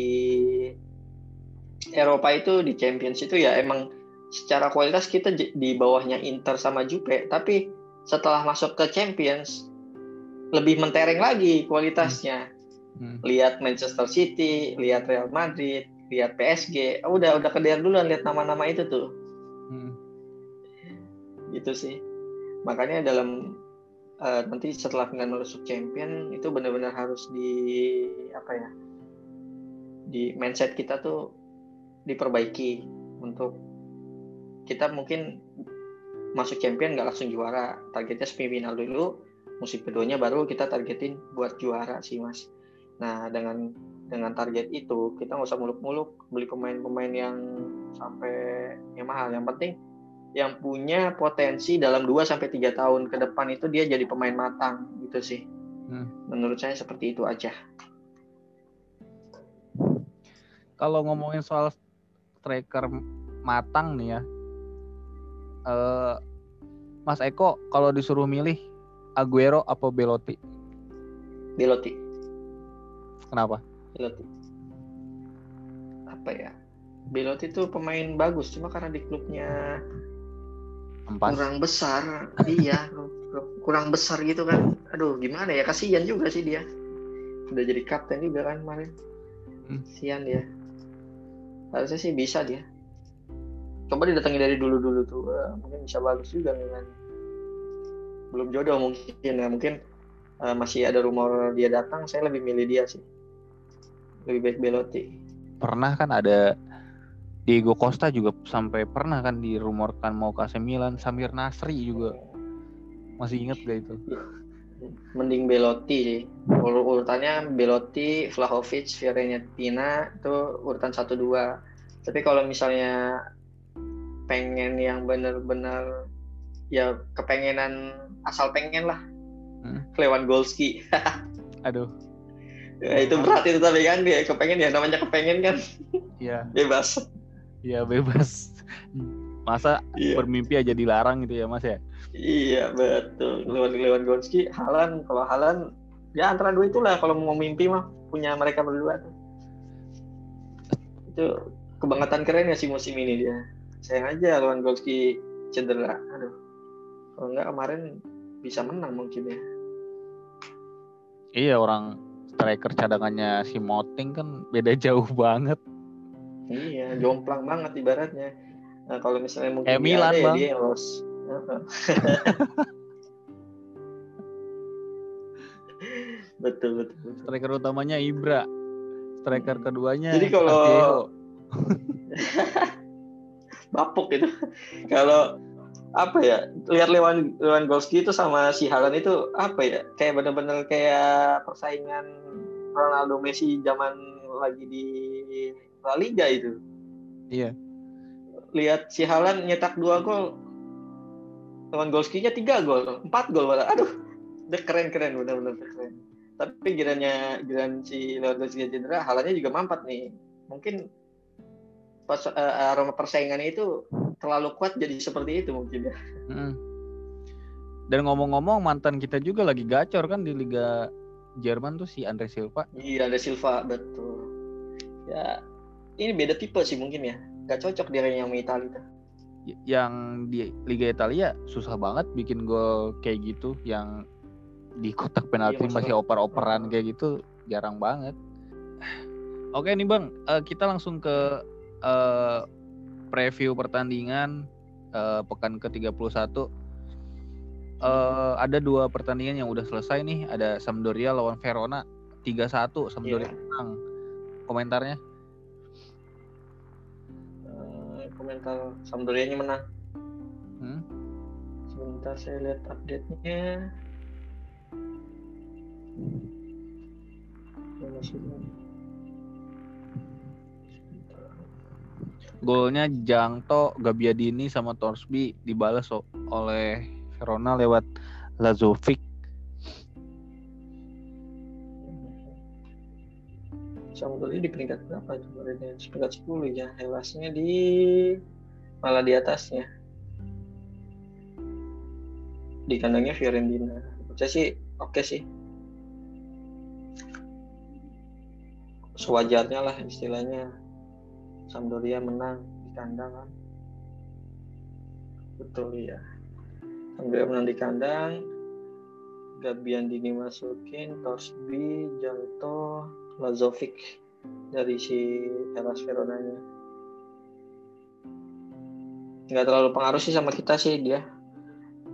Eropa itu di Champions itu ya emang secara kualitas kita di bawahnya Inter sama Juve tapi setelah masuk ke Champions lebih mentereng lagi kualitasnya. Hmm. lihat Manchester City lihat Real Madrid lihat PSG udah udah kedean duluan lihat nama-nama itu tuh. Hmm. gitu sih. Makanya dalam uh, nanti setelah dengan masuk champion itu benar-benar harus di apa ya di mindset kita tuh diperbaiki untuk kita mungkin masuk champion nggak langsung juara targetnya semifinal dulu musim keduanya baru kita targetin buat juara sih mas nah dengan dengan target itu kita nggak usah muluk-muluk beli pemain-pemain yang sampai yang mahal yang penting yang punya potensi dalam 2 sampai tiga tahun ke depan itu dia jadi pemain matang gitu sih. Hmm. Menurut saya seperti itu aja. Kalau ngomongin soal striker matang nih ya. Uh, Mas Eko kalau disuruh milih Aguero apa Belotti? Belotti. Kenapa? Belotti. Apa ya? Belotti itu pemain bagus cuma karena di klubnya Empat. kurang besar iya kurang besar gitu kan aduh gimana ya kasihan juga sih dia udah jadi kapten juga kan kemarin hmm. kasihan dia harusnya sih bisa dia coba didatangi dari dulu dulu tuh uh, mungkin bisa bagus juga kan belum jodoh mungkin ya mungkin uh, masih ada rumor dia datang saya lebih milih dia sih lebih baik Belotti pernah kan ada Diego Costa juga sampai pernah kan dirumorkan mau ke AC Milan, Samir Nasri juga. Masih inget gak itu? Mending Belotti sih. Ur urutannya Belotti, Vlahovic, Fiorentina itu urutan 1 2. Tapi kalau misalnya pengen yang bener-bener ya kepengenan asal pengen lah. Hmm. Golski. Aduh. Ya, itu berat itu tapi kan dia kepengen ya namanya kepengen kan. Iya. Bebas. Iya bebas. Masa iya. bermimpi aja dilarang gitu ya Mas ya? Iya betul. Lewat Gonski, Halan kalau Halan ya antara dua itulah kalau mau mimpi mah punya mereka berdua. Itu kebangetan keren ya si musim ini dia. Sayang aja lawan Gonski cedera. Aduh. Kalau enggak kemarin bisa menang mungkin ya. Iya orang striker cadangannya si Moting kan beda jauh banget. Iya, jomplang banget ibaratnya. Nah, kalau misalnya mungkin eh, Milan, ada ya dia yang los. betul, betul betul. Striker utamanya Ibra. Striker keduanya Jadi kalau bapuk itu. kalau apa ya lihat Lewan Lewandowski itu sama si Halan itu apa ya kayak bener-bener kayak persaingan Ronaldo Messi zaman lagi di La Liga itu. Iya. Lihat si Halan nyetak dua gol, Lewandowski-nya tiga gol, empat gol malah. Aduh, udah keren keren benar-benar keren. Tapi giranya giran si Lewandowski cedera, Halannya juga mampat nih. Mungkin aroma persaingannya itu terlalu kuat jadi seperti itu mungkin ya. Hmm. Dan ngomong-ngomong mantan kita juga lagi gacor kan di Liga Jerman tuh si Andre Silva. Iya Andre Silva betul. Ya ini beda tipe sih mungkin ya nggak cocok dia yang Italia tuh yang di Liga Italia susah banget bikin gol kayak gitu yang di kotak penalti iya, masih oper-operan kayak gitu jarang banget. Oke nih Bang, uh, kita langsung ke uh, preview pertandingan uh, pekan ke-31. Uh, ada dua pertandingan yang udah selesai nih, ada Sampdoria lawan Verona 3-1 Sampdoria yeah. menang. Komentarnya? komentar Sampdoria-nya menang. Hmm? Sebentar saya lihat update-nya. Golnya Jangto, Gabiadini sama Torsby dibalas oleh Verona lewat Lazovic. Sampdoria di peringkat berapa itu? Peringkat 10 ya. Helasnya di malah di atasnya. Di kandangnya Fiorentina. Saya sih oke sih. Sewajarnya lah istilahnya. Sampdoria menang di kandang kan. Betul ya. Sampdoria menang di kandang. Gabiandini masukin, Torsby, Janto, Lazovic dari si Hellas Veronanya. Nggak terlalu pengaruh sih sama kita sih dia.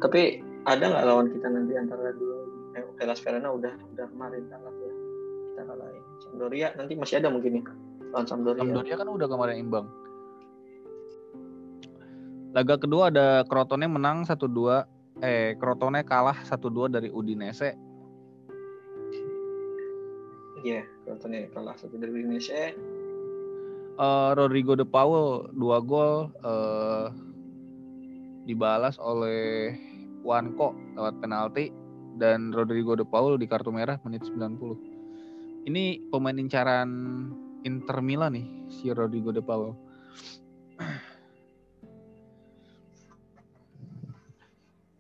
Tapi ada nggak lawan kita nanti antara dua? Eh, Verona udah udah kemarin kalah ya. Kita kalahin. Sampdoria nanti masih ada mungkin nih lawan Sampdoria. Sampdoria kan udah kemarin imbang. Laga kedua ada Crotone menang 1-2. Eh, Crotone kalah 1-2 dari Udinese. Iya, Crotone kalah satu dari Indonesia. Eh, Rodrigo de Paul 2 gol eh, dibalas oleh Wanko lewat penalti dan Rodrigo de Paul di kartu merah menit 90. Ini pemain incaran Inter Milan nih si Rodrigo de Paul.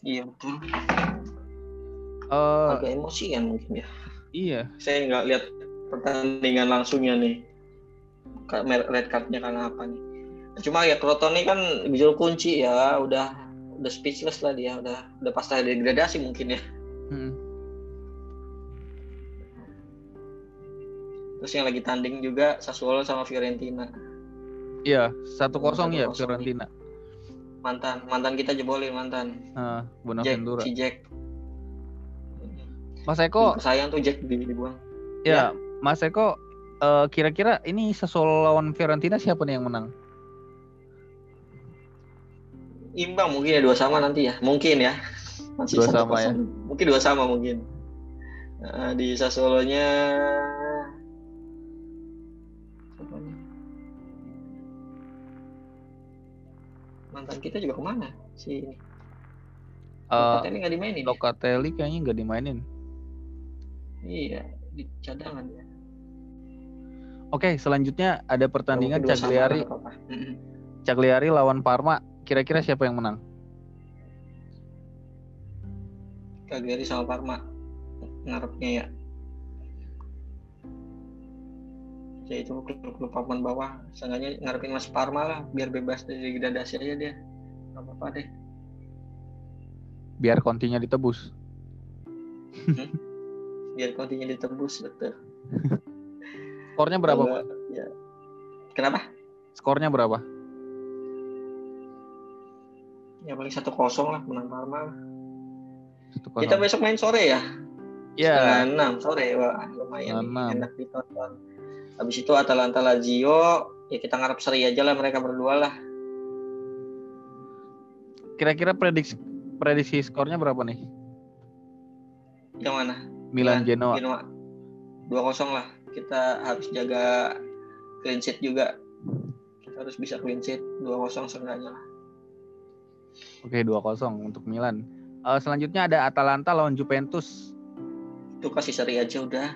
Iya betul. Eh, Agak emosi kan mungkin ya. iya, Saya nggak lihat pertandingan langsungnya nih. Red cardnya karena apa nih? Cuma ya Crotone kan bijul kunci ya, udah udah speechless lah dia, udah udah pasti degradasi mungkin ya. Mm. Terus yang lagi tanding juga Sassuolo sama Fiorentina. iya satu kosong ya 1-0 Fiorentina. Mantan mantan kita jebolin mantan. Jack, Bonaventura. si Jack. Mas Eko, sayang tuh Jack di- dibuang. ya, Mas Eko, eh, kira-kira ini Sassuolo lawan Fiorentina siapa nih yang menang? Imbang mungkin ya dua sama nanti ya, mungkin ya. Masih Dua sama ya. Mungkin dua sama mungkin. Nah, di Sassuolo-nya mantan kita juga ke mana si ini? Eh, Locatelli nggak dimainin ya? Locatelli kayaknya nggak dimainin. Iya, di cadangan ya. Oke, selanjutnya ada pertandingan Cagliari. Cagliari lawan Parma. Kira-kira siapa yang menang? Cagliari sama Parma ngarepnya ya. Ya itu klub-klub papan bawah, seenggaknya ngarepin Mas Parma lah, biar bebas dari degradasi aja dia. Gak apa-apa deh. Biar kontinya ditebus. Biar kontinya ditebus betul. Skornya berapa? Nggak, Ya. Kenapa? Skornya berapa? Ya paling satu kosong lah menang Parma. Kita besok main sore ya? Ya, Setengah enam sore, wah lumayan enak ditonton. Habis itu Atalanta Lazio, ya kita ngarep seri aja lah mereka berdua lah. kira-kira prediksi prediksi skornya berapa nih? Yang mana? Milan Genoa. Genoa. Dua kosong lah. Kita harus jaga clean sheet juga. Kita harus bisa clean sheet dua kosong seenggaknya lah. Oke, 2-0 untuk Milan. Eh, selanjutnya ada Atalanta lawan Juventus. Itu kasih seri aja udah.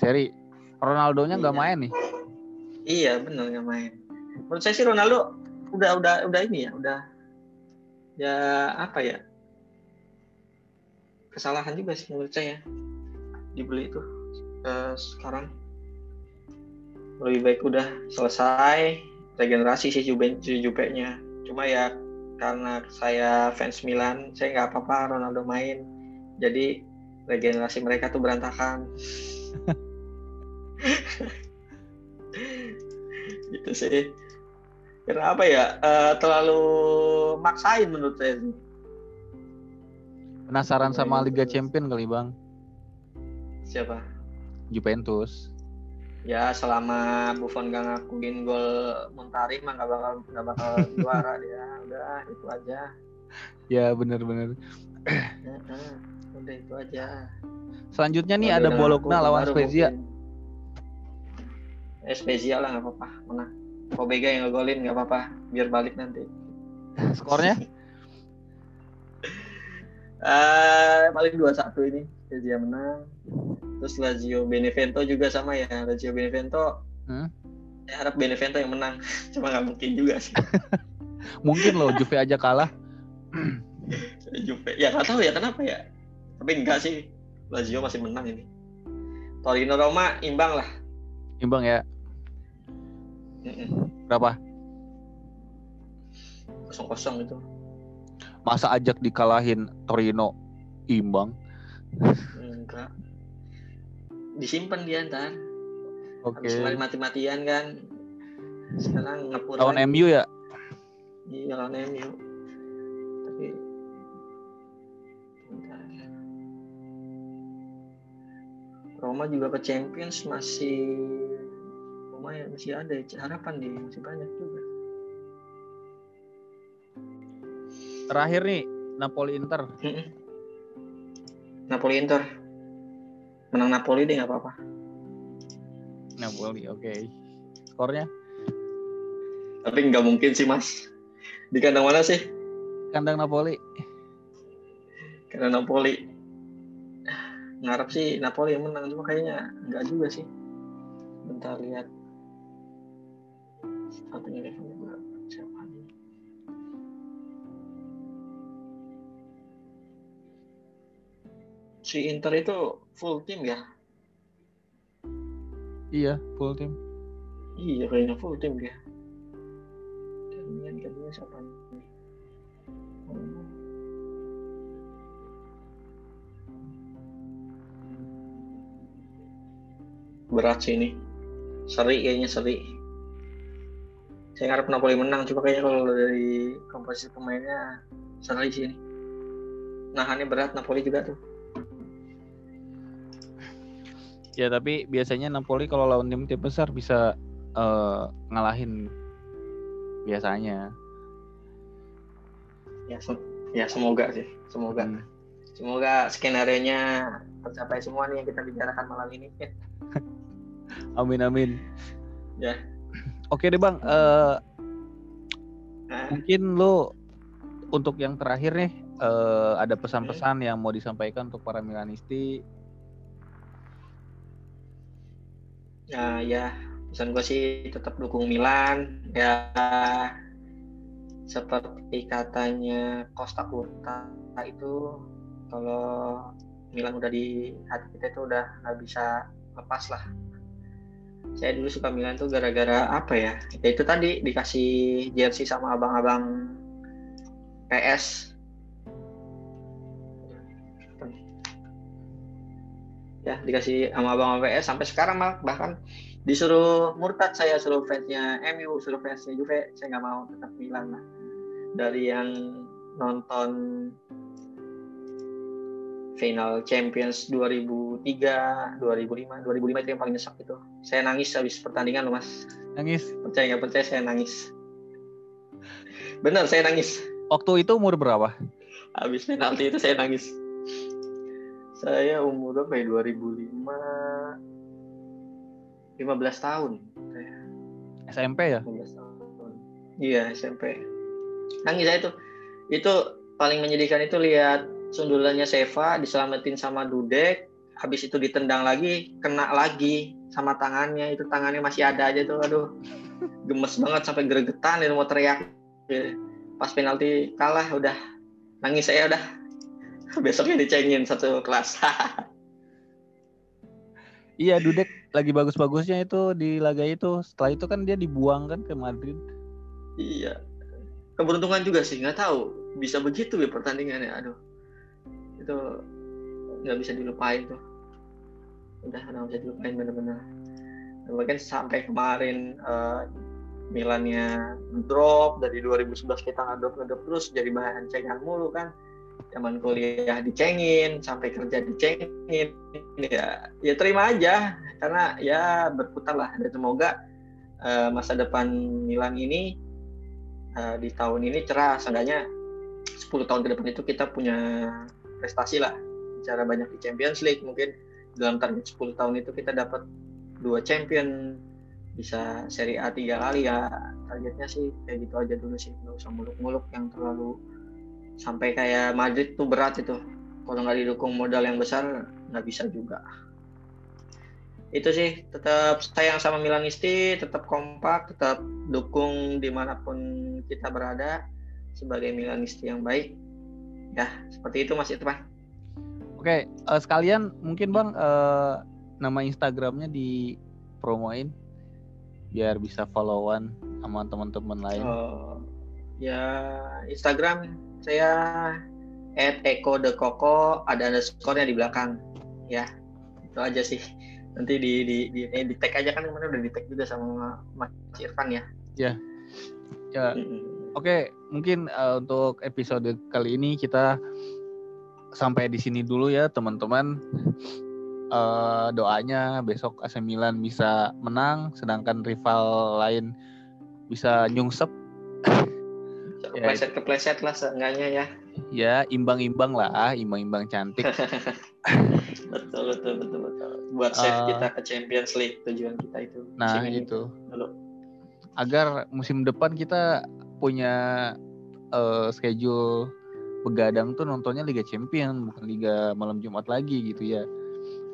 Seri Ronaldonya nggak Iya. main nih. Iya bener nggak main. Menurut saya sih Ronaldo udah udah udah ini ya udah ya apa ya kesalahan juga sih menurut saya dibeli itu eh, sekarang lebih baik udah selesai regenerasi si Juve si Juve-nya cuma ya karena saya fans Milan saya nggak apa-apa Ronaldo main jadi regenerasi mereka tuh berantakan gitu sih karena apa ya eh, terlalu maksain menurut saya sih. Penasaran sama Liga. Champion kali, Bang. siapa Juventus. ya selama Buffon gak ngakuin gol Montari mah gak bakal gak bakal juara dia udah itu aja Ya, bener-bener. Heeh, udah itu aja Selanjutnya nih ada Bologna lawan Spezia. mungkin. Eh Spezia lah nggak apa-apa. Menang. Pobega yang ngegolin nggak apa-apa. Biar balik nanti. Skornya? uh, paling dua satu ini. Lazio menang. Terus Lazio Benevento juga sama ya. Lazio Benevento Hmm? saya harap Benevento yang menang. Cuma nggak mungkin juga sih. Mungkin loh Juve aja kalah. Juve. Ya nggak tahu ya kenapa ya? Tapi enggak sih. Lazio masih menang ini. Torino Roma imbang lah Imbang ya. Berapa? kosong kosong itu Masa ajak dikalahin Torino imbang? enggak disimpan dia ntar Oke. kemarin mati-matian kan sekarang ngepur Lawan. MU ya? iya lawan MU Roma juga ke Champions masih lumayan masih ada ya, harapan dia masih banyak juga Terakhir nih Napoli Inter. Napoli Inter menang Napoli deh nggak apa-apa Napoli, oke. Skornya? tapi nggak mungkin sih mas di kandang mana sih Kandang Napoli. karena Napoli ngarep sih Napoli yang menang cuma kayaknya nggak juga sih. Bentar lihat. Satunya levelnya berapa siapa nih? Si Inter itu full tim ya? Iya, full tim. iya kayaknya full tim dia. Damian kedua siapa berat sih ini. Seri kayaknya seri. Saya ngarep Napoli menang coba kayaknya kalau dari komposisi pemainnya seri sih ini. Nahannya berat Napoli juga tuh. Ya tapi biasanya Napoli kalau lawan tim tim besar bisa eh, ngalahin biasanya. ya sem- ya semoga sih semoga. Hmm. semoga skenario nya tercapai semua nih yang kita bicarakan malam ini Amin amin. Ya. Oke deh bang. Eh, Nah, mungkin lo untuk yang terakhir nih eh, ada pesan-pesan yang mau disampaikan untuk para Milanisti. ya, ya pesan gue sih tetap dukung Milan ya seperti katanya Costa Curta itu kalau Milan udah di hati kita itu udah nggak bisa lepas lah saya dulu suka Milan tuh gara-gara apa ya? Ya itu tadi dikasih jersey sama abang-abang PS ya dikasih sama abang PS sampai sekarang malah bahkan disuruh murtad saya suruh fansnya MU suruh fansnya Juve. Saya nggak mau tetap Milan lah dari yang nonton final Champions 2003 2005 2005 itu yang paling nyesek itu. Saya nangis habis pertandingan loh mas. Nangis. percaya nggak percaya saya nangis. Benar saya nangis. Waktu itu umur berapa? habis penalti itu saya nangis. Saya umur berapa ya? 2005 15 tahun. SMP ya? 15 tahun. Iya SMP nangis saya itu. Itu paling menyedihkan itu lihat sundulannya Seva diselamatin sama Dudek habis itu ditendang lagi kena lagi sama tangannya. Itu tangannya masih ada aja tuh aduh. Gemes banget sampai gregetan dan mau teriak. Pas penalti kalah udah. Nangis saya udah. Besoknya dicengin satu kelas. Iya, Dudek lagi bagus-bagusnya itu di laga itu. Setelah itu kan dia dibuang kan ke Madrid. iya. Keberuntungan juga sih nggak tahu. Bisa begitu ya pertandingannya aduh itu nggak bisa dilupain tuh. Udah nggak bisa dilupain bener-bener. Bahkan sampai kemarin eh, Milannya drop dari 2011 kita nggak drop drop terus jadi bahan cengan mulu kan. Zaman kuliah dicengin sampai kerja dicengin ya ya terima aja. Karena ya berputar lah. Dan semoga eh, masa depan Milan ini eh, di tahun ini cerah. Seenggaknya 10 tahun ke depan itu kita punya prestasi lah. Bicara banyak di Champions League mungkin dalam target 10 tahun itu kita dapat dua champion. Bisa seri A tiga kali ya targetnya sih kayak gitu aja dulu sih. Nggak usah muluk-muluk yang terlalu sampai kayak Madrid tuh berat itu. Kalau nggak didukung modal yang besar nggak bisa juga. Itu sih tetap sayang sama Milanisti tetap kompak tetap dukung di mana pun kita berada sebagai Milanisti yang baik ya seperti itu Mas Irfan oke uh, sekalian mungkin Bang uh, nama Instagramnya di promoin biar bisa followan sama teman-teman lain oh, ya Instagram saya at Eko de Koko ada underscore-nya di belakang ya itu aja sih nanti di di di, eh, di tag aja kan kemarin udah di tag juga sama Mas Irfan ya. Ya. Ya. Mm-hmm. Oke, okay, mungkin uh, untuk episode kali ini kita sampai di sini dulu ya teman-teman. Uh, doanya besok AC Milan bisa menang, sedangkan rival lain bisa nyungsep. Kepleset kepleset lah seenggaknya ya. Ya imbang-imbang lah, imbang-imbang cantik. betul betul betul betul buat save uh, kita ke Champions League tujuan kita itu nah itu dulu. agar musim depan kita punya uh, schedule begadang tuh nontonnya Liga Champion bukan Liga malam Jumat lagi gitu ya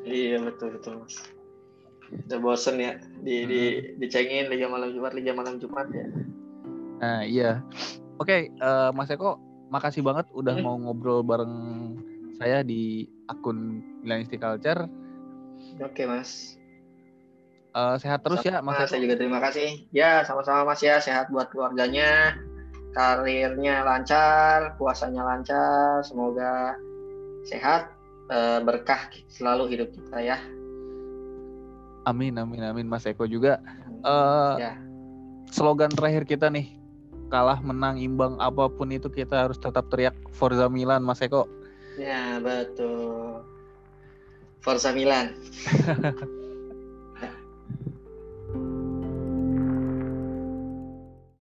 iya betul betul mas udah bosen ya di hmm. di dicengin Liga malam Jumat Liga malam Jumat ya nah iya oke okay, uh, Mas Eko makasih banget udah hmm. mau ngobrol bareng saya di akun Milanisti Culture. Oke mas. Uh, sehat terus sama, ya mas. Saya juga terima kasih. Ya sama-sama mas ya sehat buat keluarganya, karirnya lancar, puasanya lancar, semoga sehat, uh, berkah selalu hidup kita ya. Amin amin amin Mas Eko juga. Uh, ya. Slogan terakhir kita nih kalah menang imbang apa pun itu kita harus tetap teriak Forza Milan Mas Eko. Ya, betul. Forza Milan.